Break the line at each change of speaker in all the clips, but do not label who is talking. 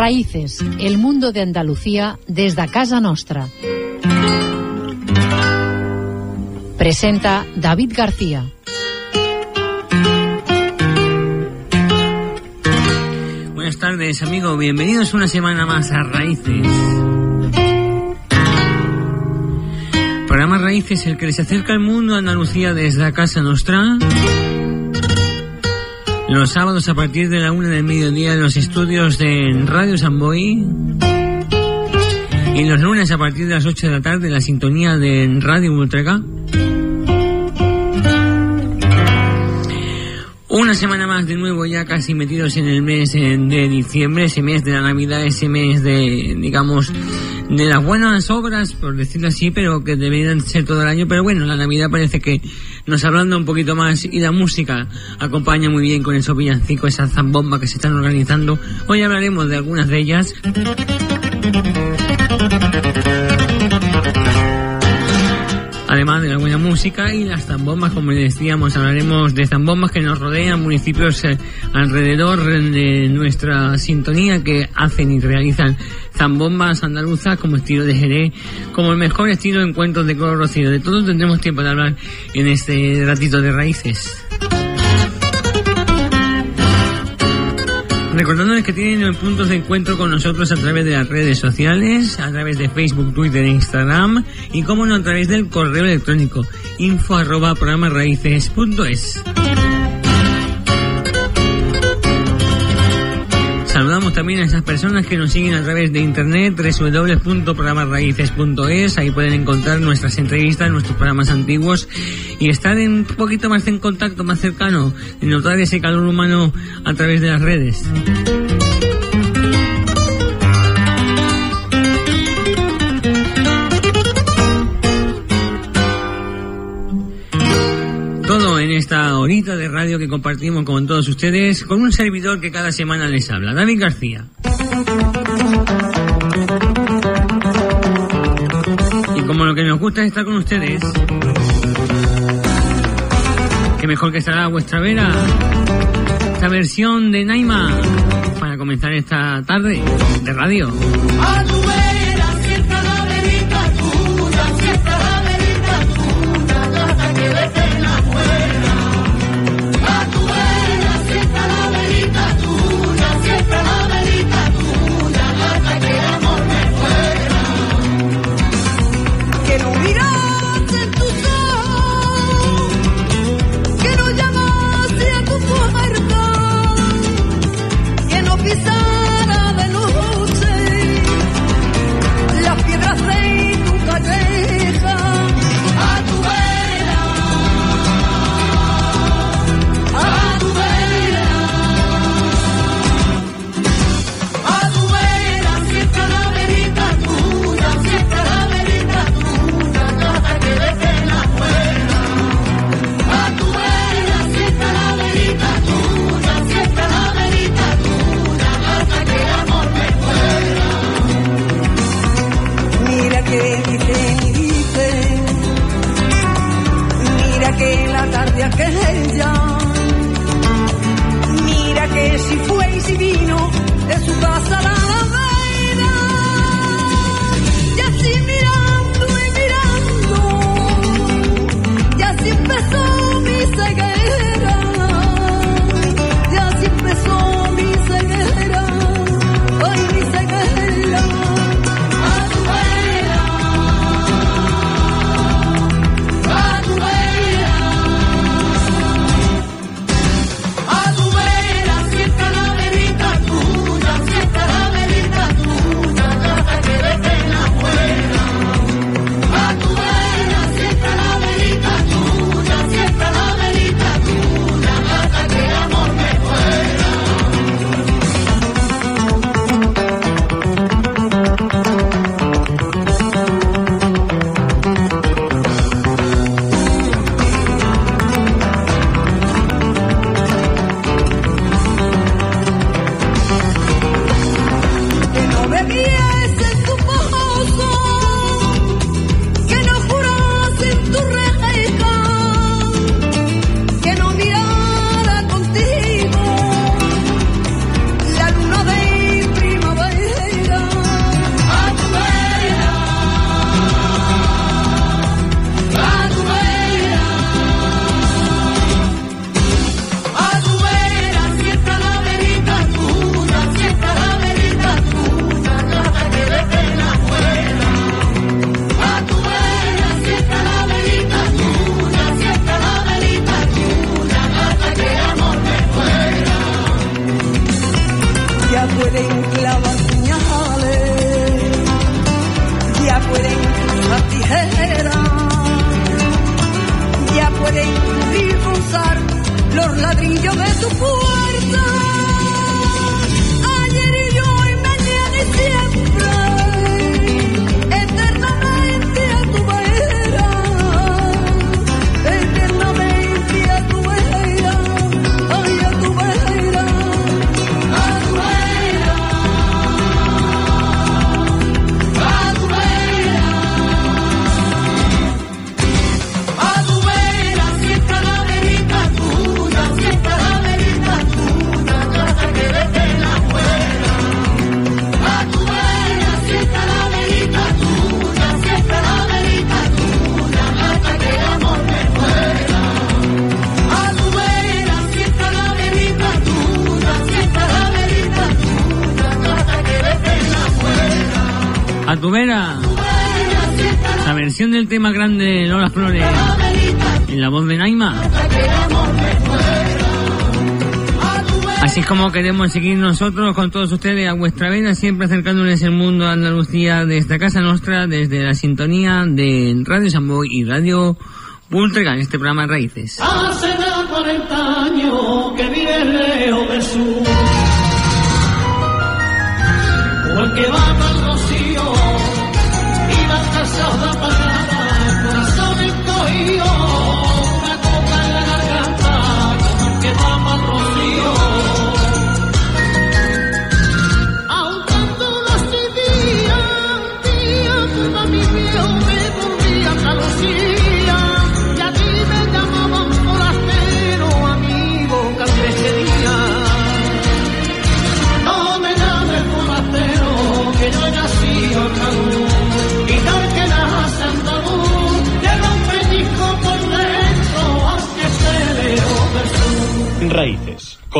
Raíces, el mundo de Andalucía desde casa nostra. Presenta David García.
Buenas tardes, amigo. Bienvenidos una semana más a Raíces. Programa Raíces, el que les acerca al mundo de Andalucía desde Casa Nostra los sábados a partir de la una del mediodía en los estudios de Radio Samboy. Y los lunes a partir de las 8 de la tarde en la sintonía de Radio Ultraga. Una semana más de nuevo ya casi metidos en el mes de diciembre, ese mes de la Navidad, ese mes de, digamos, de las buenas obras, por decirlo así, pero que deberían ser todo el año. Pero bueno, la Navidad parece que nos hablando un poquito más y la música acompaña muy bien con esos villancicos, esa zambomba que se están organizando. Hoy hablaremos de algunas de ellas. Además de la buena música y las zambombas, como decíamos, hablaremos de zambombas que nos rodean, municipios eh, alrededor de nuestra sintonía que hacen y realizan zambombas andaluzas como estilo de Jerez, como el mejor estilo de encuentros de color rocío. De todo tendremos tiempo de hablar en este ratito de raíces. Recordándoles que tienen puntos de encuentro con nosotros a través de las redes sociales, a través de Facebook, Twitter e Instagram y como no a través del correo electrónico info arroba Saludamos también a esas personas que nos siguen a través de internet www.programasraíces.es. Ahí pueden encontrar nuestras entrevistas, nuestros programas antiguos y estar un poquito más en contacto, más cercano, y notar ese calor humano a través de las redes. En esta horita de radio que compartimos con todos ustedes, con un servidor que cada semana les habla, David García. Y como lo que nos gusta es estar con ustedes, que mejor que estará vuestra vera, esta versión de Naima, para comenzar esta tarde de radio. Como queremos seguir nosotros con todos ustedes a vuestra vera, siempre acercándoles el mundo a Andalucía desde casa nuestra, desde la sintonía de Radio Samboy y Radio Ultra en este programa Raíces.
Hace ya 40 años que vive lejos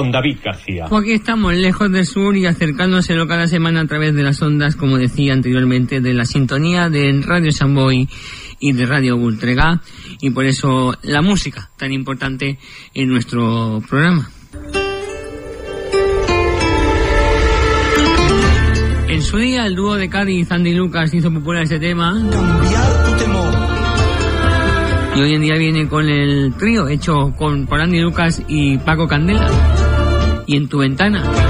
con David García.
Pues aquí estamos, lejos del sur y acercándoselo cada semana a través de las ondas, como decía anteriormente, de la sintonía de Radio Samboy y de Radio Ultrega, y por eso la música tan importante en nuestro programa. En su día, el dúo de Cádiz, Andy Lucas, hizo popular ese tema. Y hoy en día viene con el trío hecho con, por Andy Lucas y Paco Candela. Y en tu ventana.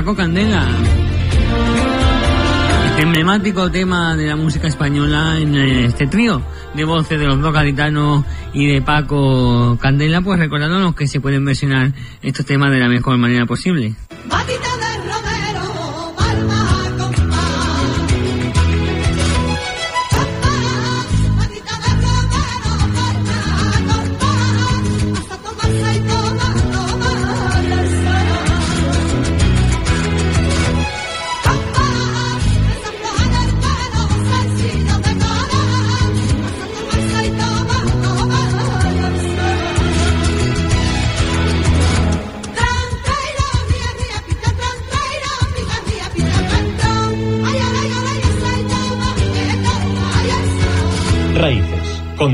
Paco Candela. Este emblemático tema de la música española en este trío de voces de los dos gaditanos y de Paco Candela, pues recordándonos que se pueden versionar estos temas de la mejor manera posible.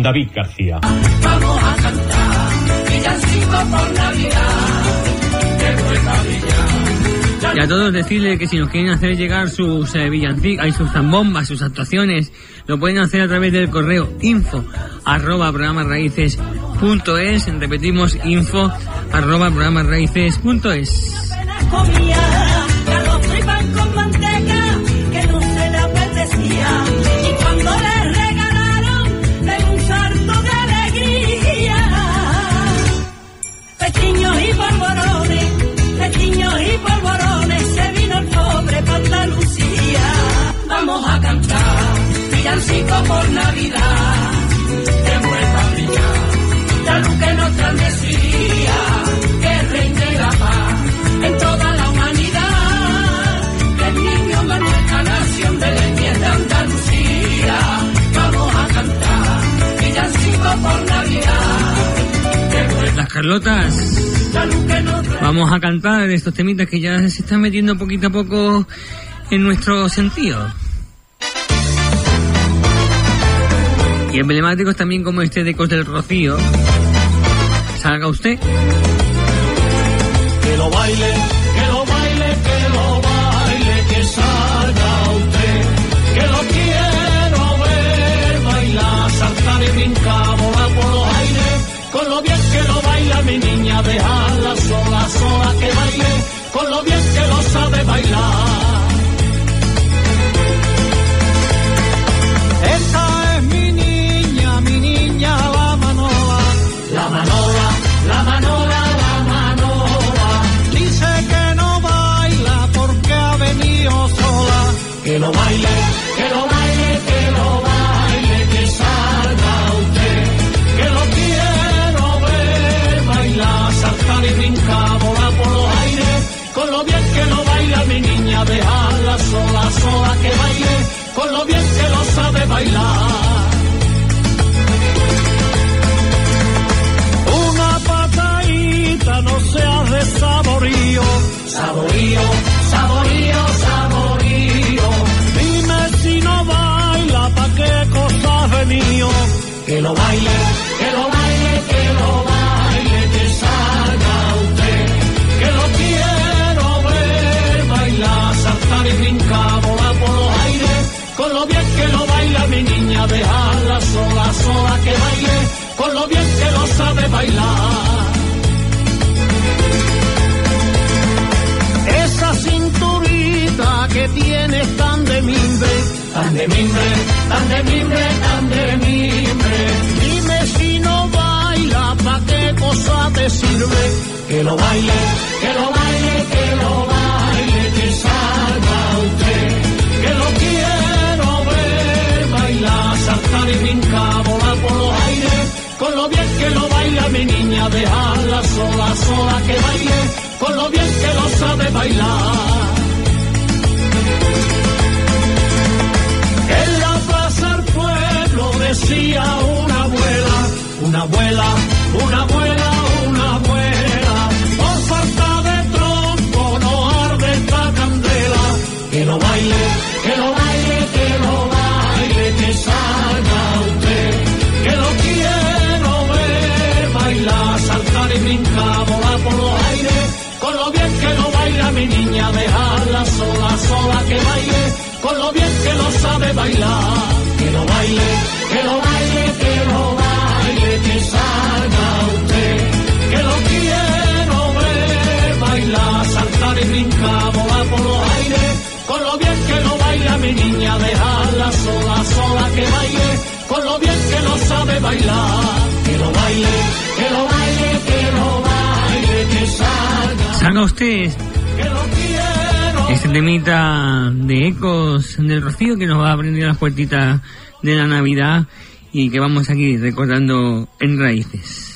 David García.
Vamos a cantar.
Y a todos decirles que si nos quieren hacer llegar sus eh, villancicos, sus zambombas, sus actuaciones, lo pueden hacer a través del correo info arroba programasraíces punto es. Repetimos info arroba programasraíces punto es.
Villancico por Navidad, que vuelva a brillar. La luz que nos transmitiría, que reine la paz en toda la humanidad. Que el niño de nuestra nación de leñez de Andalucía. Vamos a cantar villancico por Navidad. Que vuelva
Las Carlotas.
la luz que nos
Vamos a cantar estos temitas que ya se están metiendo poquito a poco en nuestro sentido. Y emblemáticos también como este de Ecos del Rocío. Salga usted.
Que lo baile, que lo baile, que lo baile, que salga usted. Que lo quiero ver bailar, saltar y brincar, volar por los aires. Con lo bien que lo baila mi niña, dejarla Saborío, saborío, saborío. Dime si no baila, pa' qué cosas venido. Que lo baile, que lo baile, que lo baile, que salga usted. Que lo quiero ver bailar, saltar y brincar, volar por los aires. Con lo bien que lo baila mi niña, dejarla sola, sola que baile. Con lo bien que lo sabe bailar. Tienes tan de mimbre, tan de mimbre, tan de mimbre, tan de mimbre. Dime si no baila, pa' qué cosa te sirve. Que lo baile, que lo baile, que lo baile, que salga usted. Que lo quiero ver bailar, saltar y brincar, volar por los aires. Con lo bien que lo baila mi niña, dejarla sola, sola que baile. Con lo bien que lo sabe bailar. En la plaza del pueblo decía una abuela, una abuela, una abuela, una abuela. Por falta de tronco no arde esta candela. Que lo baile, que lo baile, que lo baile, que salga con lo bien que lo sabe bailar. Que lo baile, que lo baile, que lo baile, que salga usted. Que lo quiero ver bailar, saltar y brincar, volar por los aires. Con lo bien que lo baila mi niña, dejarla sola, sola que baile. Con lo bien que lo sabe bailar. Que lo baile, que lo baile, que lo baile, que salga.
¿Sabe usted? Este temita de ecos del rocío que nos va a abrir las puertitas de la Navidad y que vamos aquí recordando en raíces.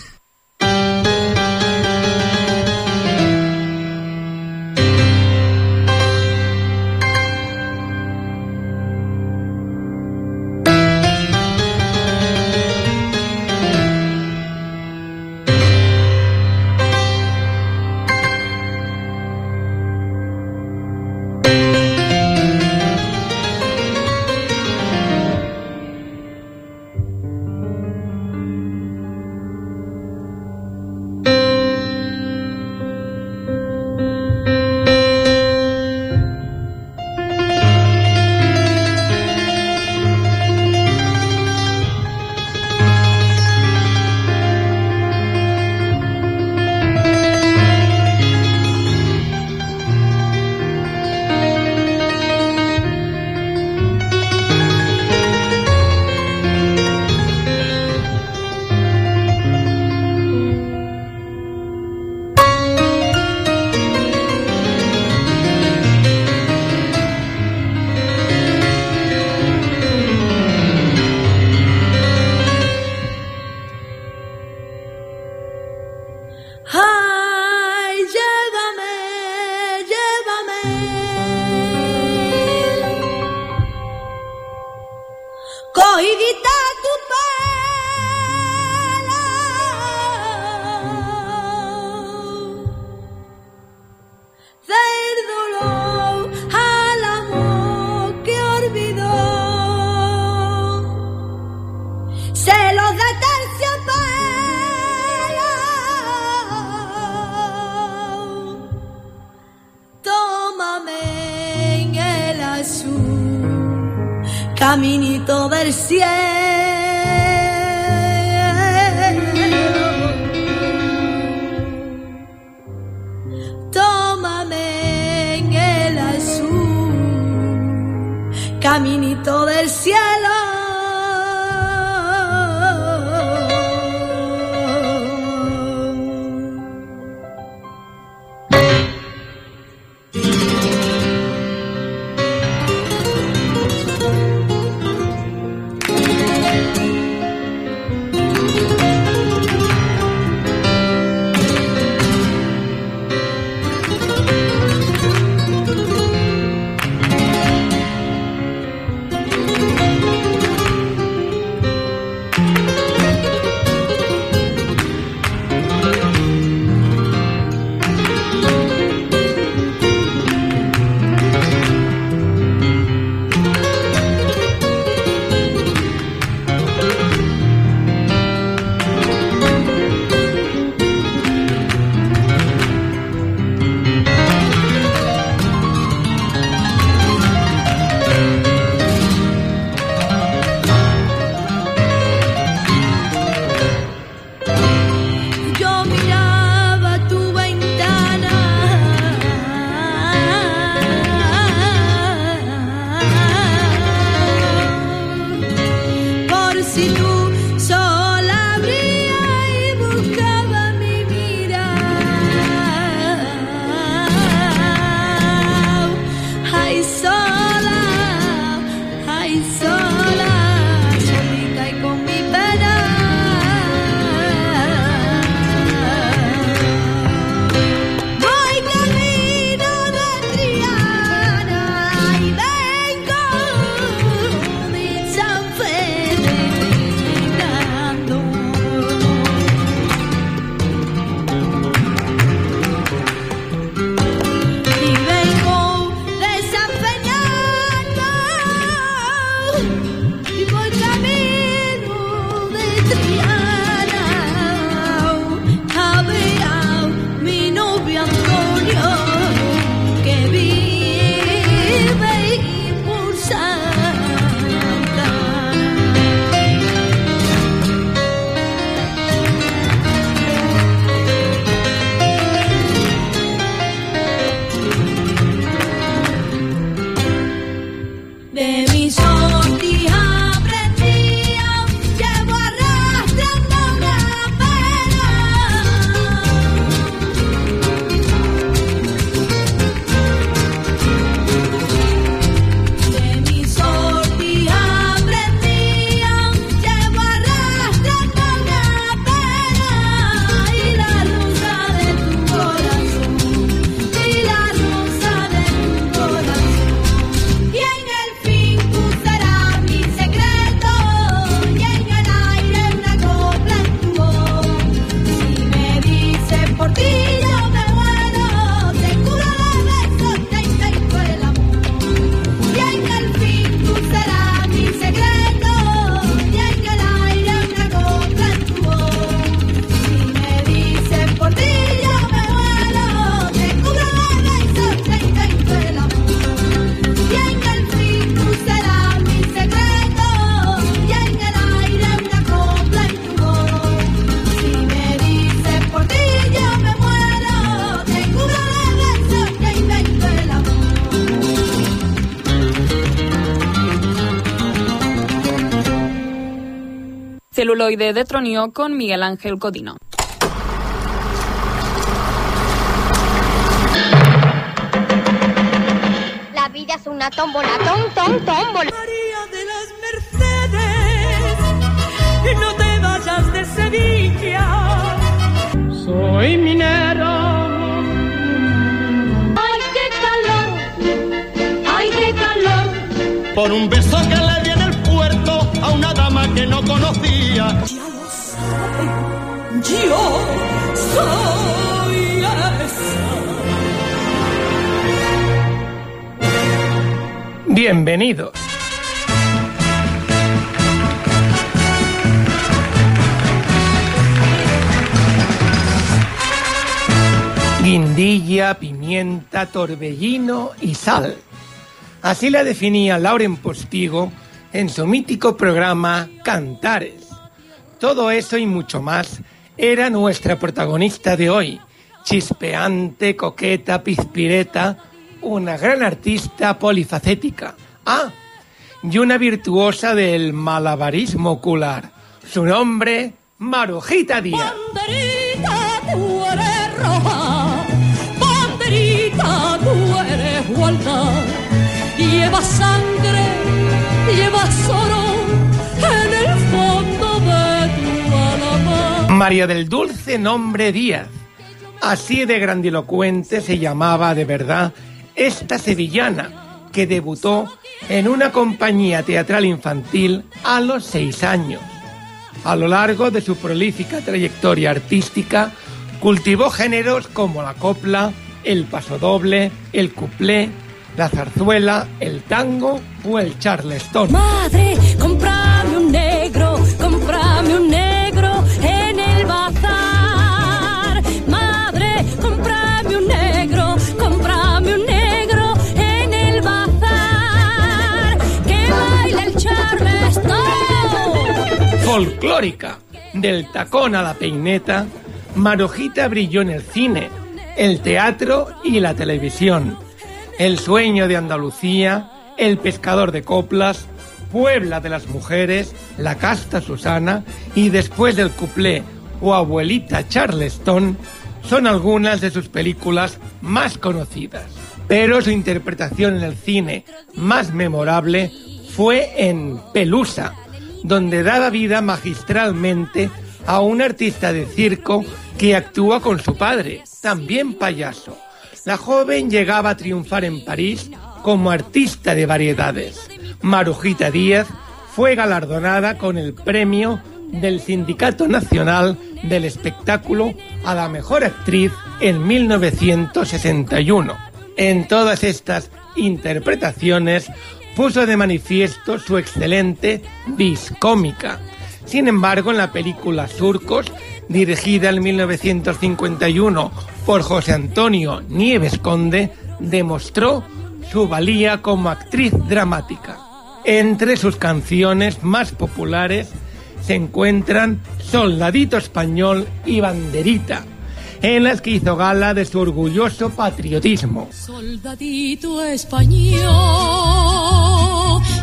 Celuloide de Tronio con Miguel Ángel Codino.
La vida es una tómbola, tom, tom, tómbola.
María de las Mercedes, no te vayas de Sevilla.
Soy minero.
¡Ay, qué calor! ¡Ay, qué calor!
Por un beso que le di en el puerto a una dama que no conocía.
Yo soy esa.
Bienvenidos. Guindilla, pimienta, torbellino y sal. Así la definía Lauren Postigo en su mítico programa Cantares. Todo eso y mucho más era nuestra protagonista de hoy, chispeante, coqueta, pizpireta, una gran artista polifacética. Ah, y una virtuosa del malabarismo ocular. Su nombre, Marujita Díaz.
Banderita, tú eres roja. Banderita, tú eres. Lleva sangre, llevas oro
María del Dulce Nombre Díaz. Así de grandilocuente se llamaba de verdad esta sevillana que debutó en una compañía teatral infantil a los seis años. A lo largo de su prolífica trayectoria artística, cultivó géneros como la copla, el pasodoble, el cuplé, la zarzuela, el tango o el charleston.
Madre,
folclórica. Del tacón a la peineta, Marojita brilló en el cine, el teatro y la televisión. El sueño de Andalucía, El pescador de coplas, Puebla de las mujeres, La casta Susana y después del cuplé o Abuelita Charleston son algunas de sus películas más conocidas. Pero su interpretación en el cine más memorable fue en Pelusa, donde daba vida magistralmente a un artista de circo que actúa con su padre, también payaso. La joven llegaba a triunfar en París como artista de variedades. Marujita Díaz fue galardonada con el premio del Sindicato Nacional del Espectáculo a la Mejor Actriz en 1961. En todas estas interpretaciones puso de manifiesto su excelente vis cómica. Sin embargo, en la película Surcos, dirigida en 1951 por José Antonio Nieves Conde, demostró su valía como actriz dramática. Entre sus canciones más populares se encuentran Soldadito Español y Banderita, en las que hizo gala de su orgulloso patriotismo.
Soldadito español,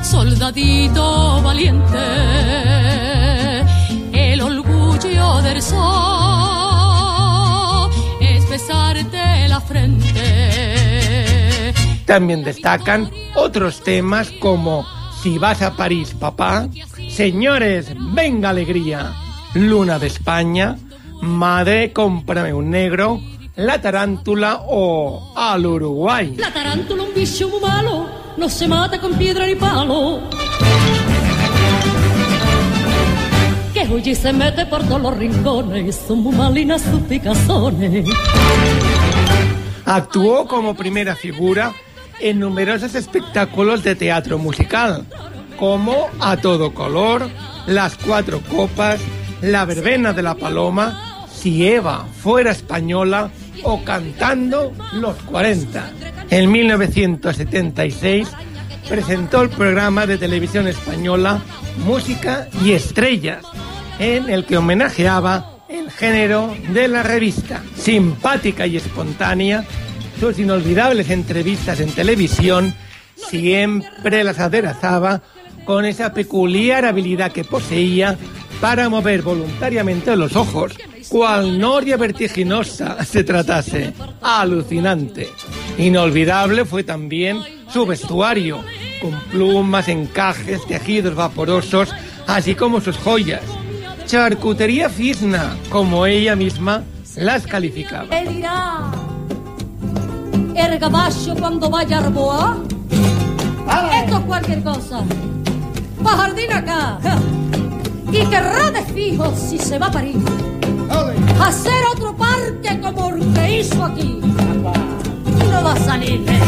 soldadito valiente, el orgullo del sol es besarte la frente.
También destacan otros temas como Si vas a París, papá, Señores, venga alegría, Luna de España, Madre, cómprame un negro, La tarántula o Al Uruguay.
La tarántula un vicio muy malo, no se mata con piedra ni palo. Que huye y se mete por todos los rincones, son muy malinas sus picazones.
Actuó como primera figura en numerosos espectáculos de teatro musical, como A Todo Color, Las Cuatro Copas, La Verbena de la Paloma, Si Eva fuera española o Cantando los 40. En 1976 presentó el programa de televisión española Música y Estrellas, en el que homenajeaba el género de la revista. Simpática y espontánea, sus inolvidables entrevistas en televisión siempre las aderezaba con esa peculiar habilidad que poseía para mover voluntariamente los ojos, cual noria vertiginosa se tratase. Alucinante. Inolvidable fue también su vestuario, con plumas, encajes, tejidos vaporosos, así como sus joyas. Charcutería fizna, como ella misma las calificaba.
El caballo cuando vaya a Arboa, esto es cualquier cosa. Pa' jardín acá. Y querrá de fijo si se va a París. Hacer otro parque como el que hizo aquí. No va a salir, ¿eh?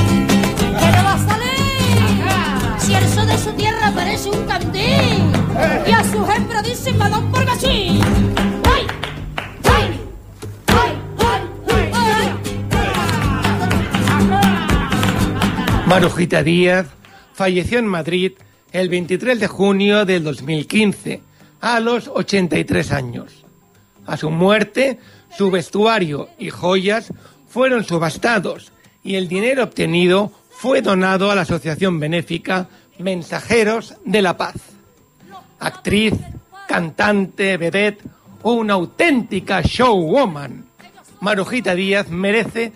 Que no va a salir. Si el sol de su tierra parece un candil. Y a su hembra dice madón porque sí. ¡Ay! ¡Ay!
Marujita Díaz falleció en Madrid el 23 de junio del 2015, a los 83 años. A su muerte, su vestuario y joyas fueron subastados y el dinero obtenido fue donado a la asociación benéfica Mensajeros de la Paz. Actriz, cantante, vedette, una auténtica showwoman. Marujita Díaz merece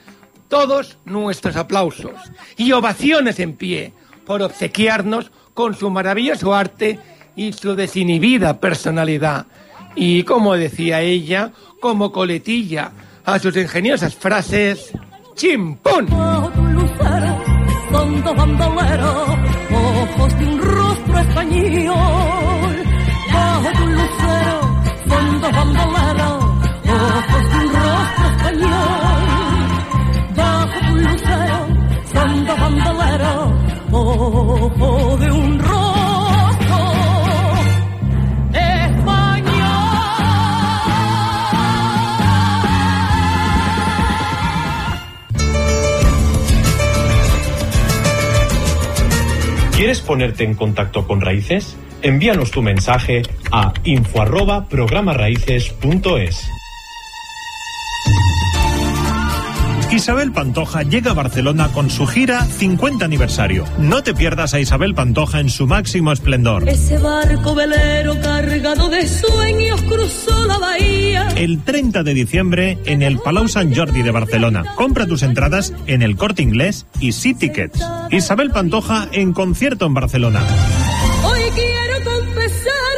todos nuestros aplausos y ovaciones en pie por obsequiarnos con su maravilloso arte y su desinhibida personalidad. Y como decía ella, como coletilla a sus ingeniosas frases,
son dos bandoleros, ojos de un rostro español. Bajo un lucero, son dos bandoleros, ojos de un rostro español. Bajo un lucero, son dos bandoleros, ojos de un rostro
¿Quieres ponerte en contacto con Raíces? Envíanos tu mensaje a info arroba programaraíces.es. Isabel Pantoja llega a Barcelona con su gira 50 aniversario. No te pierdas a Isabel Pantoja en su máximo esplendor.
Ese barco velero cargado de sueños cruzó la bahía.
El 30 de diciembre en el Palau Sant Jordi de Barcelona. Compra tus entradas en el Corte Inglés y Sea Tickets. Isabel Pantoja en concierto en Barcelona.
Hoy quiero confesar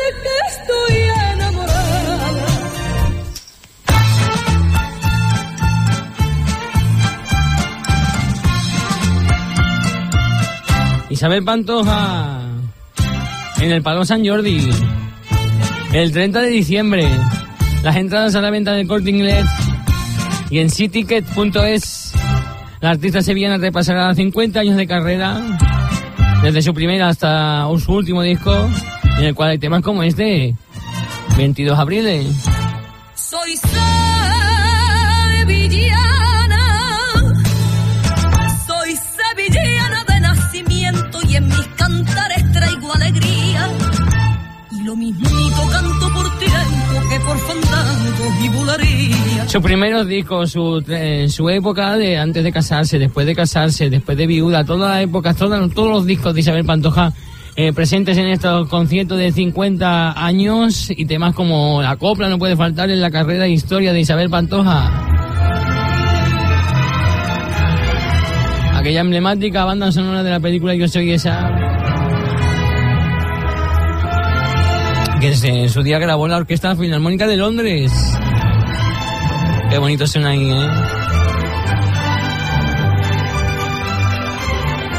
Isabel Pantoja en el Palo San Jordi el 30 de diciembre. Las entradas a la venta del corte inglés y en citicket.es. La artista sevillana repasará 50 años de carrera, desde su primera hasta su último disco, en el cual hay temas como este, 22 de Sus primeros discos, su, eh, su época de antes de casarse, después de casarse, después de viuda, todas las épocas, todas- todos los discos de Isabel Pantoja eh, presentes en estos conciertos de 50 años y temas como La Copla no puede faltar en la carrera e historia de Isabel Pantoja. Aquella emblemática banda sonora de la película Yo soy esa. Que en su día grabó la Orquesta Filarmónica de Londres. Qué bonito suena ahí, ¿eh?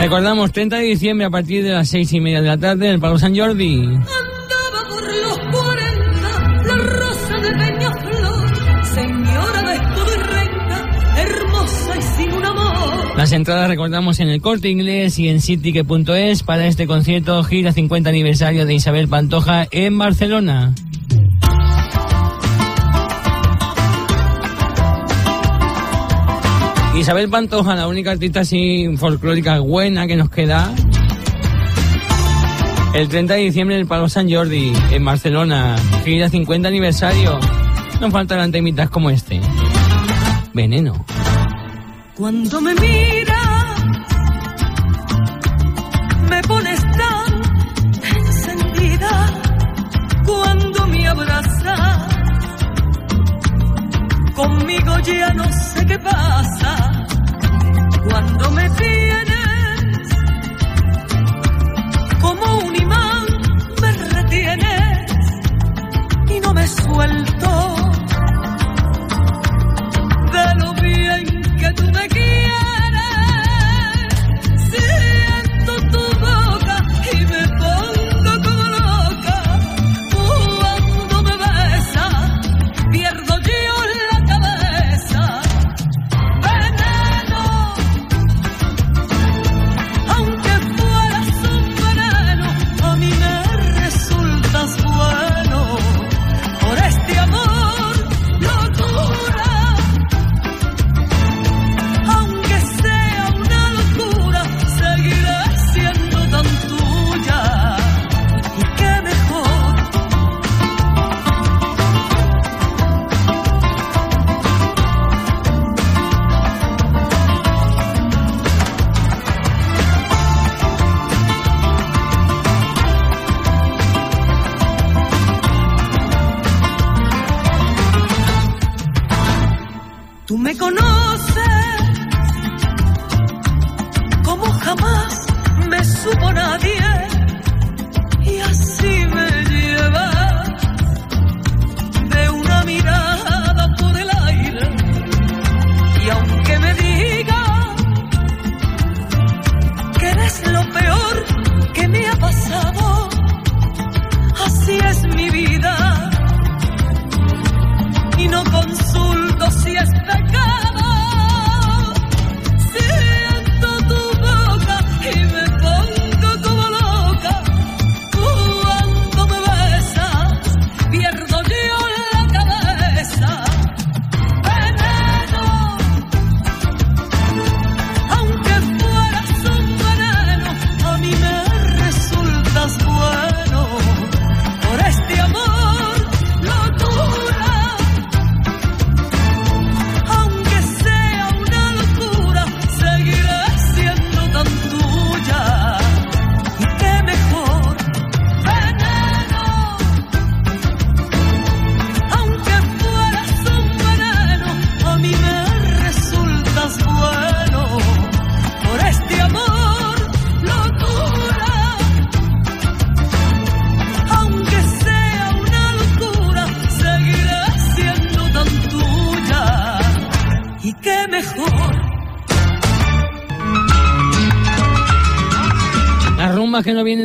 Recordamos, 30 de diciembre a partir de las seis y media de la tarde en el Palo San Jordi.
Andaba por los 40, la rosa de Peñaflor, señora de renta, hermosa y sin un amor.
Las entradas recordamos en el corte inglés y en siticket.es para este concierto gira 50 aniversario de Isabel Pantoja en Barcelona. Isabel Pantoja, la única artista sin folclórica buena que nos queda. El 30 de diciembre en el Palo San Jordi, en Barcelona. Gira 50 aniversario. No faltarán temitas como este. Veneno.
Cuando me miras, me pones tan encendida. Cuando me abrazas,
conmigo ya no sé qué pasa cuando me tienes como un imán me retienes y no me suelto de lo bien que tú me quieres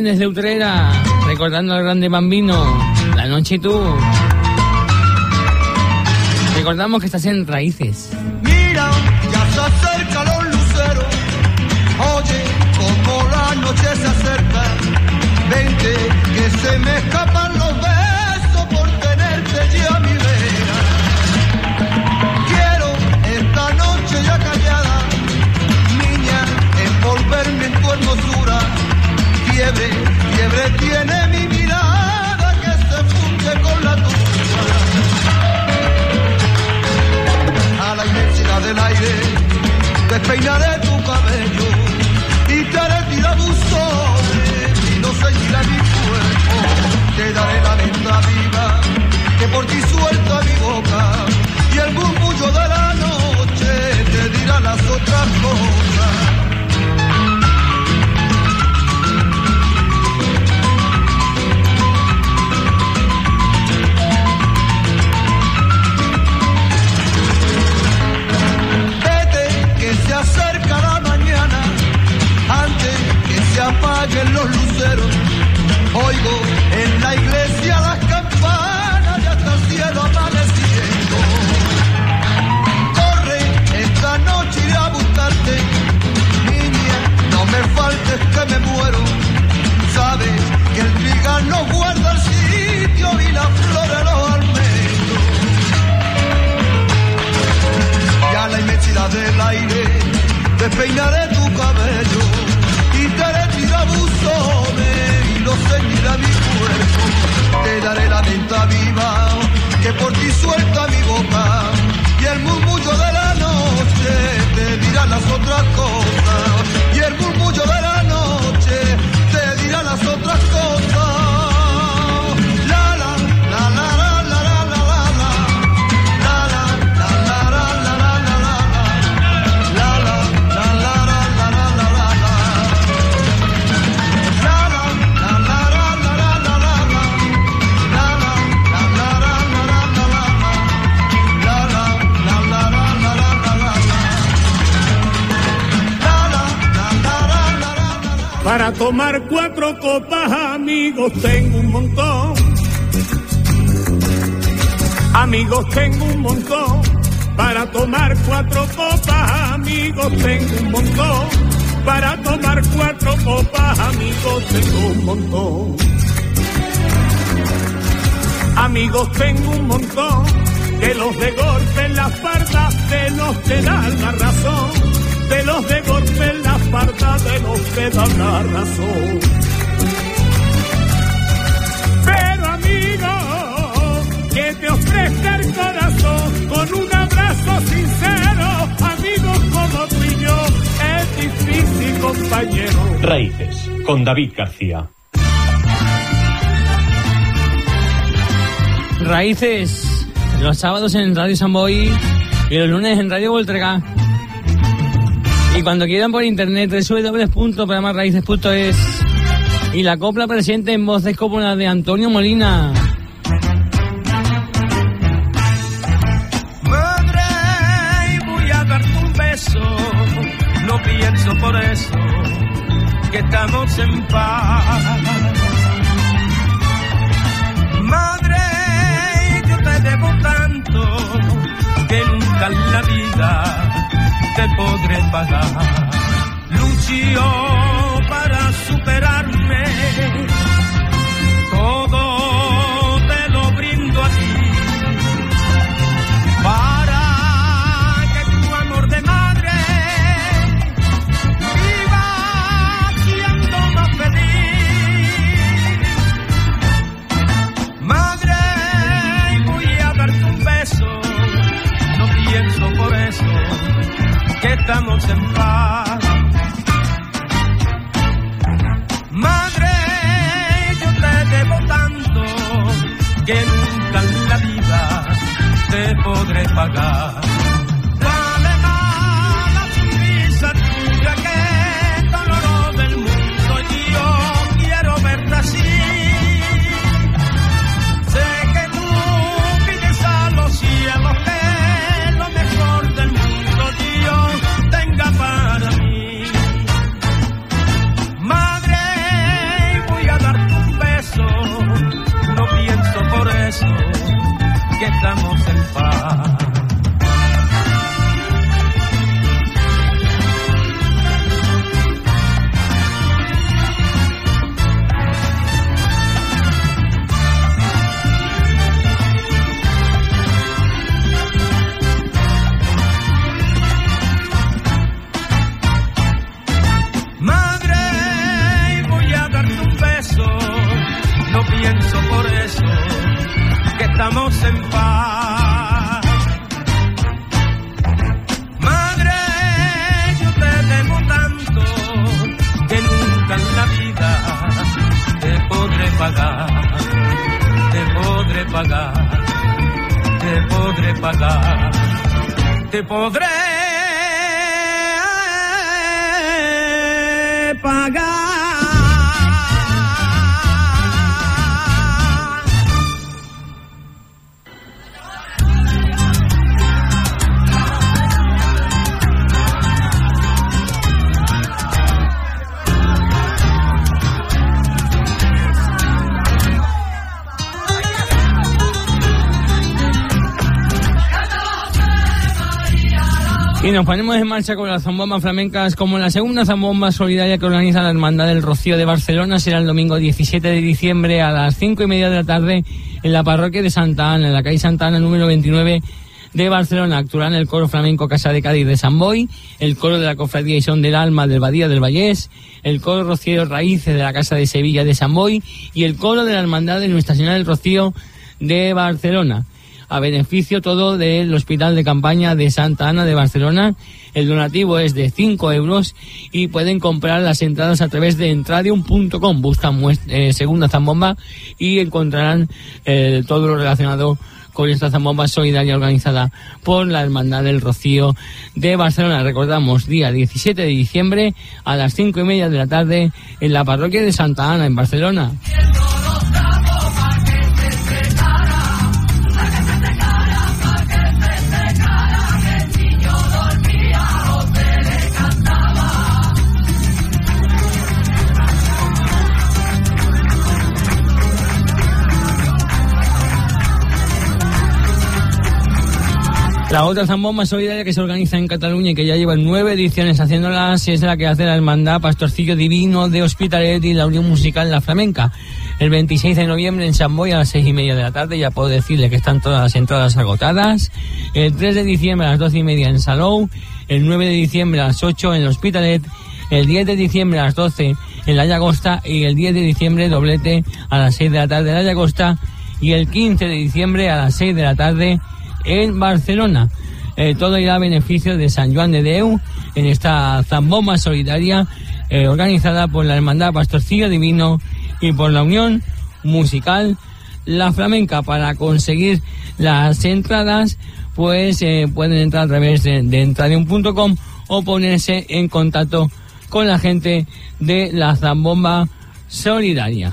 Desde Utrera, recordando al grande bambino, la noche y tú. Recordamos que estás en raíces.
Mira, ya se acerca los luceros. Oye, como la noche se acerca. Vente, que se me escapa.
Para tomar cuatro copas, amigos, tengo un montón. Amigos, tengo un montón. Para tomar cuatro copas, amigos, tengo un montón. Para tomar cuatro copas, amigos, tengo un montón. Amigos, tengo un montón. De los de golpe en la espalda, de los que dan la razón. De los de golpe en la espalda, de los que dan la razón. Pero amigo, que te ofrezca el corazón con un abrazo sincero, amigos como tú y yo, es difícil, compañero.
Raíces, con David García.
Raíces, los sábados en Radio Samboy y los lunes en Radio Voltrega. Y cuando quieran por internet, www.programarraíces.es y la copla presente en voces como la de Antonio Molina.
Madre, voy a darte un beso. No pienso por eso que estamos en paz. Madre, yo te debo tanto que nunca en la vida te podré pagar. Lucio para superarme. Y
nos ponemos en marcha con las zambombas flamencas como la segunda zambomba solidaria que organiza la Hermandad del Rocío de Barcelona. Será el domingo 17 de diciembre a las cinco y media de la tarde en la parroquia de Santa Ana, en la calle Santa Ana número 29 de Barcelona. Actuarán el coro flamenco Casa de Cádiz de San el coro de la Cofradía y Son del Alma del Badía del Vallés, el coro Rocío Raíces de la Casa de Sevilla de San Boy y el coro de la Hermandad de Nuestra Señora del Rocío de Barcelona a beneficio todo del Hospital de Campaña de Santa Ana de Barcelona. El donativo es de 5 euros y pueden comprar las entradas a través de entradium.com. Buscan eh, segunda zambomba y encontrarán eh, todo lo relacionado con esta zambomba solidaria organizada por la Hermandad del Rocío de Barcelona. Recordamos, día 17 de diciembre a las 5 y media de la tarde en la parroquia de Santa Ana en Barcelona. La otra zambomba solidaria que se organiza en Cataluña y que ya lleva nueve ediciones haciéndolas es la que hace la Hermandad Pastorcillo Divino de Hospitalet y la Unión Musical La Flamenca. El 26 de noviembre en San Boy a las seis y media de la tarde, ya puedo decirle que están todas las entradas agotadas. El 3 de diciembre a las doce y media en Salou. El 9 de diciembre a las 8 en Hospitalet. El 10 de diciembre a las 12 en La Llagosta. Y el 10 de diciembre doblete a las 6 de la tarde en La Llagosta. Y el 15 de diciembre a las 6 de la tarde en Barcelona. Eh, todo irá a beneficio de San Juan de Deu en esta zambomba solidaria eh, organizada por la Hermandad Pastorcillo Divino y por la Unión Musical La Flamenca. Para conseguir las entradas, pues eh, pueden entrar a través de, de entradium.com o ponerse en contacto con la gente de la zambomba solidaria.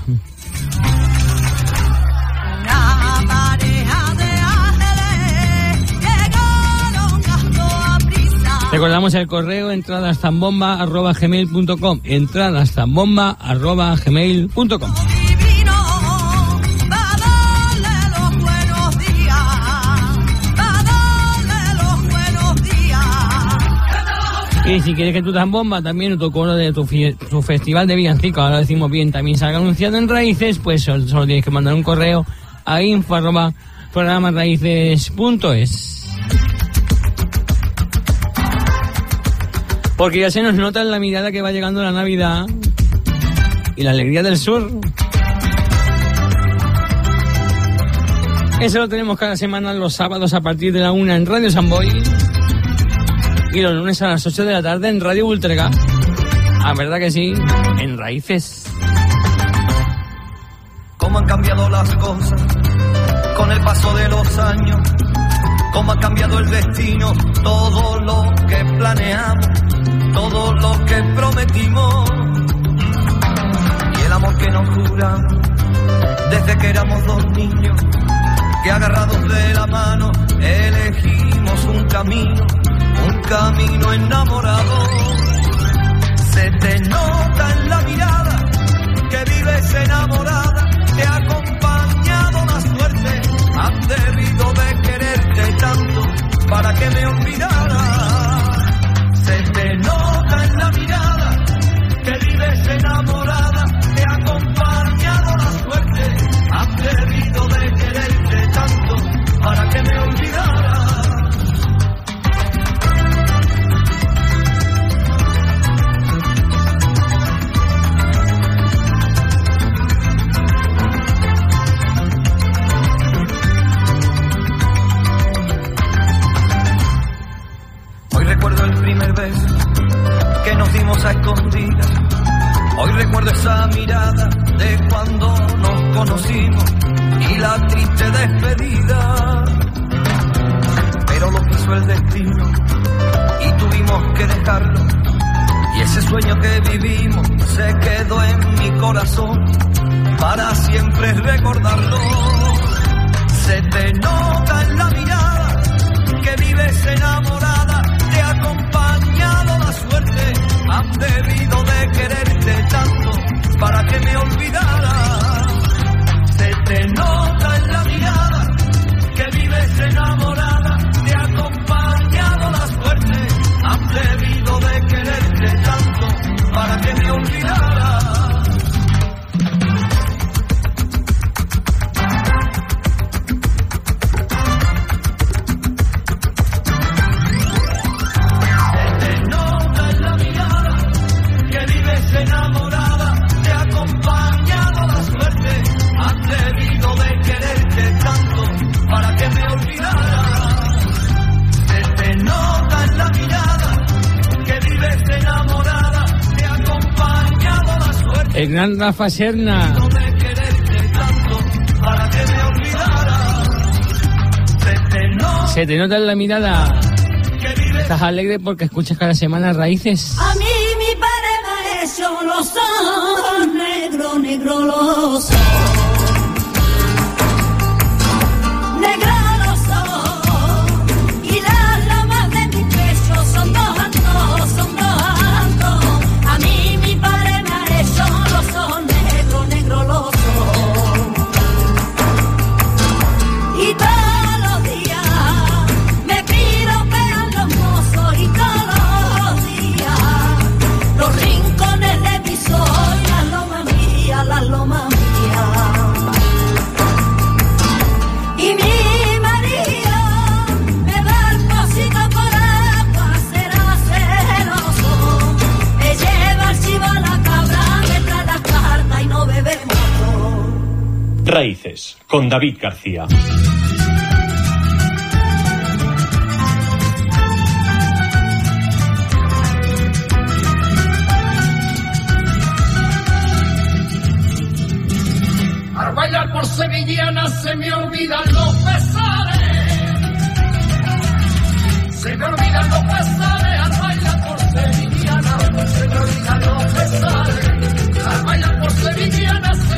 A darle los buenos días.
Y si quieres que tu zambomba también o tu coro de tu, tu festival de villancico, ahora lo decimos bien, también salga anunciado en Raíces, pues solo, solo tienes que mandar un correo a info arroba programaraíces.es. Porque ya se nos nota en la mirada que va llegando la Navidad y la alegría del sur. Eso lo tenemos cada semana los sábados a partir de la una en Radio Samboy y los lunes a las 8 de la tarde en Radio Ultrega. Ah, verdad que sí, en Raíces.
cómo han cambiado las cosas con el paso de los años, cómo ha cambiado el destino, todo lo que planeamos, todo lo que prometimos y el amor que nos juramos desde que éramos dos niños, que agarrados de la mano elegimos un camino, un camino enamorado. Se te nota en la mirada que vives enamorada, te ha acompañado la suerte, han debido de quererte tanto para que me olvidara. Dimos a escondidas. Hoy recuerdo esa mirada de cuando nos conocimos y la triste despedida. Pero lo quiso el destino y tuvimos que dejarlo. Y ese sueño que vivimos se quedó en mi corazón para siempre recordarlo. Se te nota en la mirada que vives enamorada, te ha acompañado la suerte, han debido de quererte tanto para que me olvidara. Se te nota en la mirada que vives enamorada, te ha acompañado la suerte, han debido de quererte tanto para que me olvidara. Me olvidara. Se te nota en la mirada.
Estás alegre porque escuchas cada semana Raíces.
A mí mi padre me los ojos negro, negro los ojos.
con David García.
Al bailar por sevillana se me olvidan los pesares. Se me olvidan los pesares al bailar por sevillana. Se me olvidan los pesares al bailar por sevillana.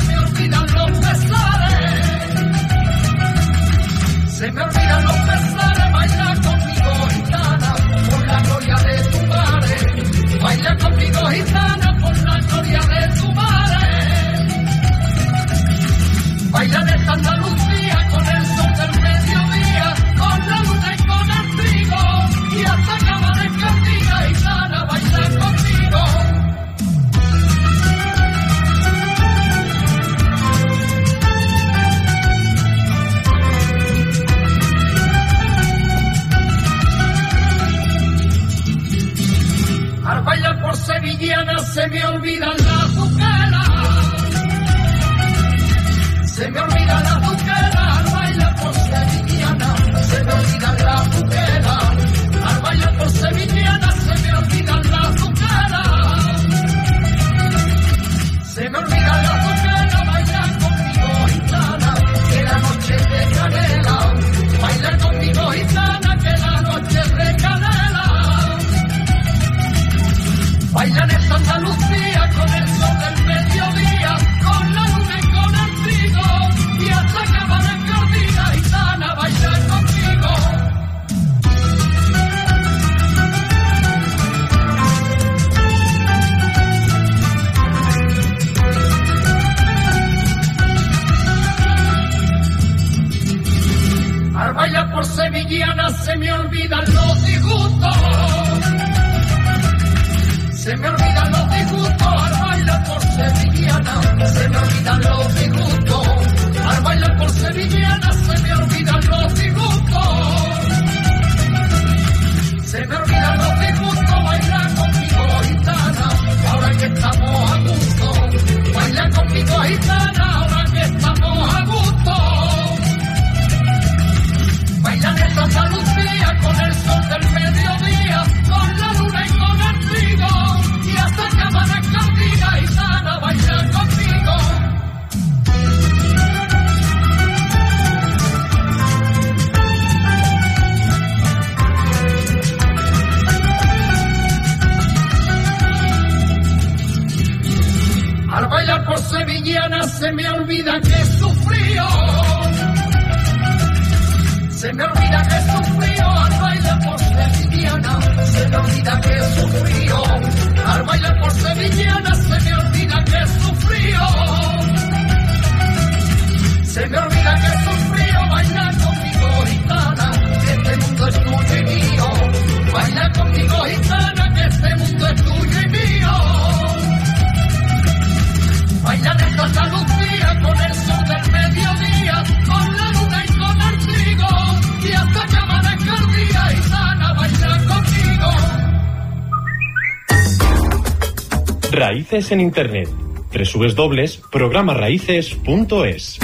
En
Internet. Tres
subes dobles, programaraíces.es.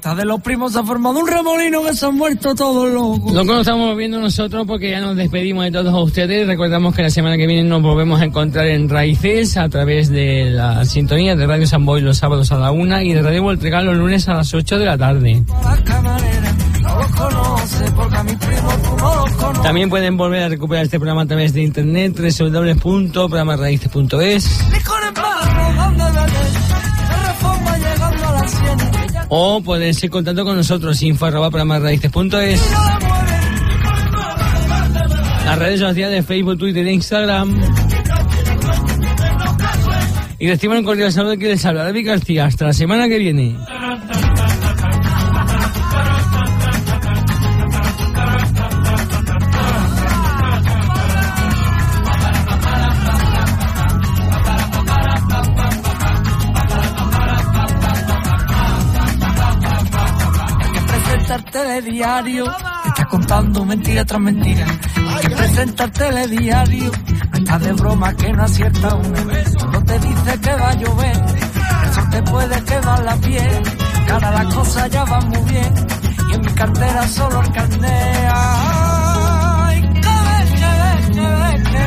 fiesta de los primos se ha formado un remolino que se han muerto todos locos.
Lo que nos estamos viendo nosotros porque ya nos despedimos de todos ustedes. Recordamos que la semana que viene nos volvemos a encontrar en Raíces a través de la sintonía de Radio San Boy los sábados a la una y de Radio Voltregal los lunes a las 8 de la tarde. También pueden volver a recuperar este programa a través de internet www.programarraíces.es. o pueden ser contacto con nosotros, info arroba programasraíces.es. Las redes sociales, de Facebook, Twitter e Instagram. Y reciban un cordial saludo que les habla David García. Hasta la semana que viene.
telediario está contando mentira tras mentira. Que presenta el telediario, está de broma que no acierta una. No te dice que va a llover, eso te puede quedar la piel. Cara, las cosas ya van muy bien, y en mi cartera solo el. Ay, que ve, que ve, que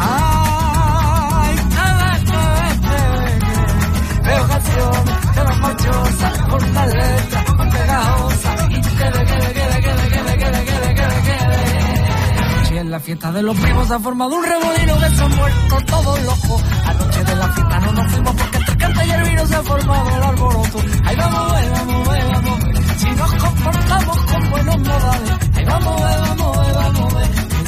Ay, que Veo canción de los machos quede, quede, quede, quede, quede, quede, quede, quede, quede. En la fiesta de los primos ha formado un remolino que se han muerto todos locos. Anoche de la fiesta no nos fuimos porque entre el cante y el vino se ha formado el alboroto. Ahí vamos, eh, vamos, eh, vamos, eh. Si nos comportamos con buenos modales, ahí vamos, eh, vamos, eh, vamos, eh.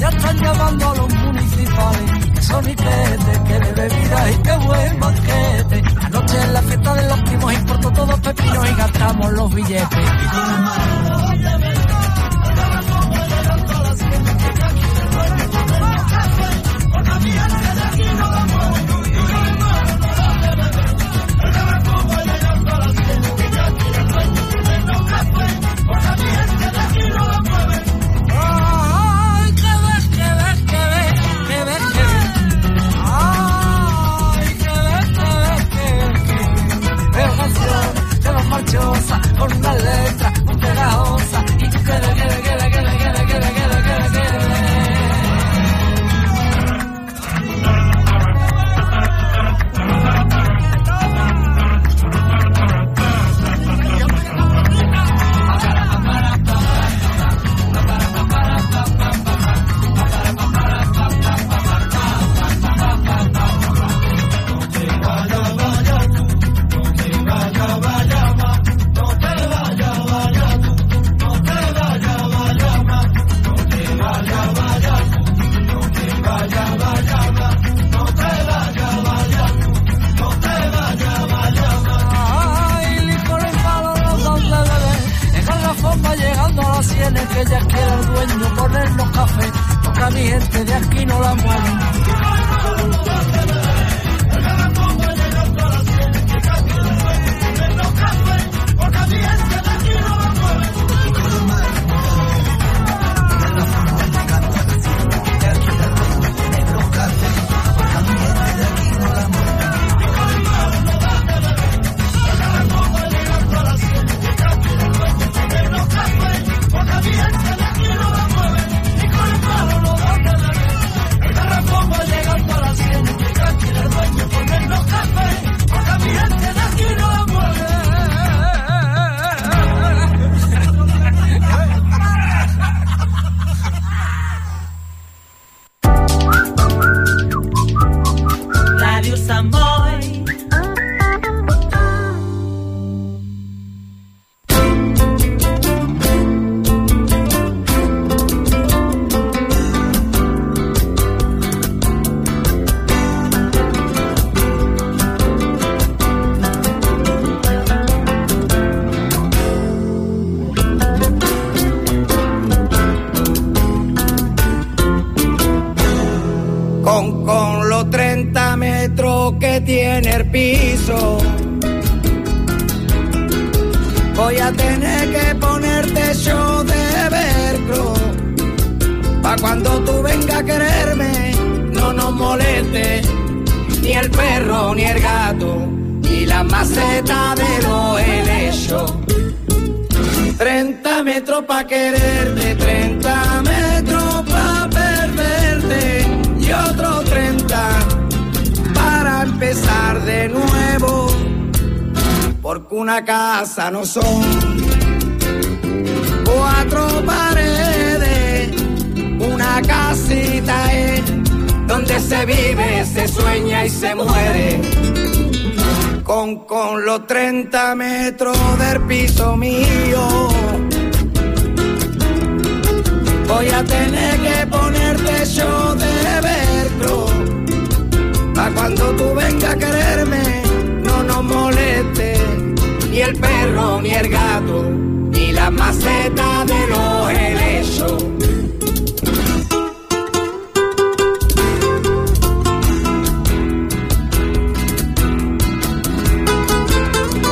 Ya están llamando a los municipales. Que son iquetes, que de bebida y que buen banquete. Anoche en la fiesta de los primos importó todos pepinos y gastamos los billetes. No
son cuatro paredes, una casita es donde se vive, se sueña y se muere. Con, con los 30 metros del piso mío. Voy a tener que ponerte yo de velcro. Pa' cuando tú vengas a quererme, ni el perro, ni el gato, ni la maceta de los helechos.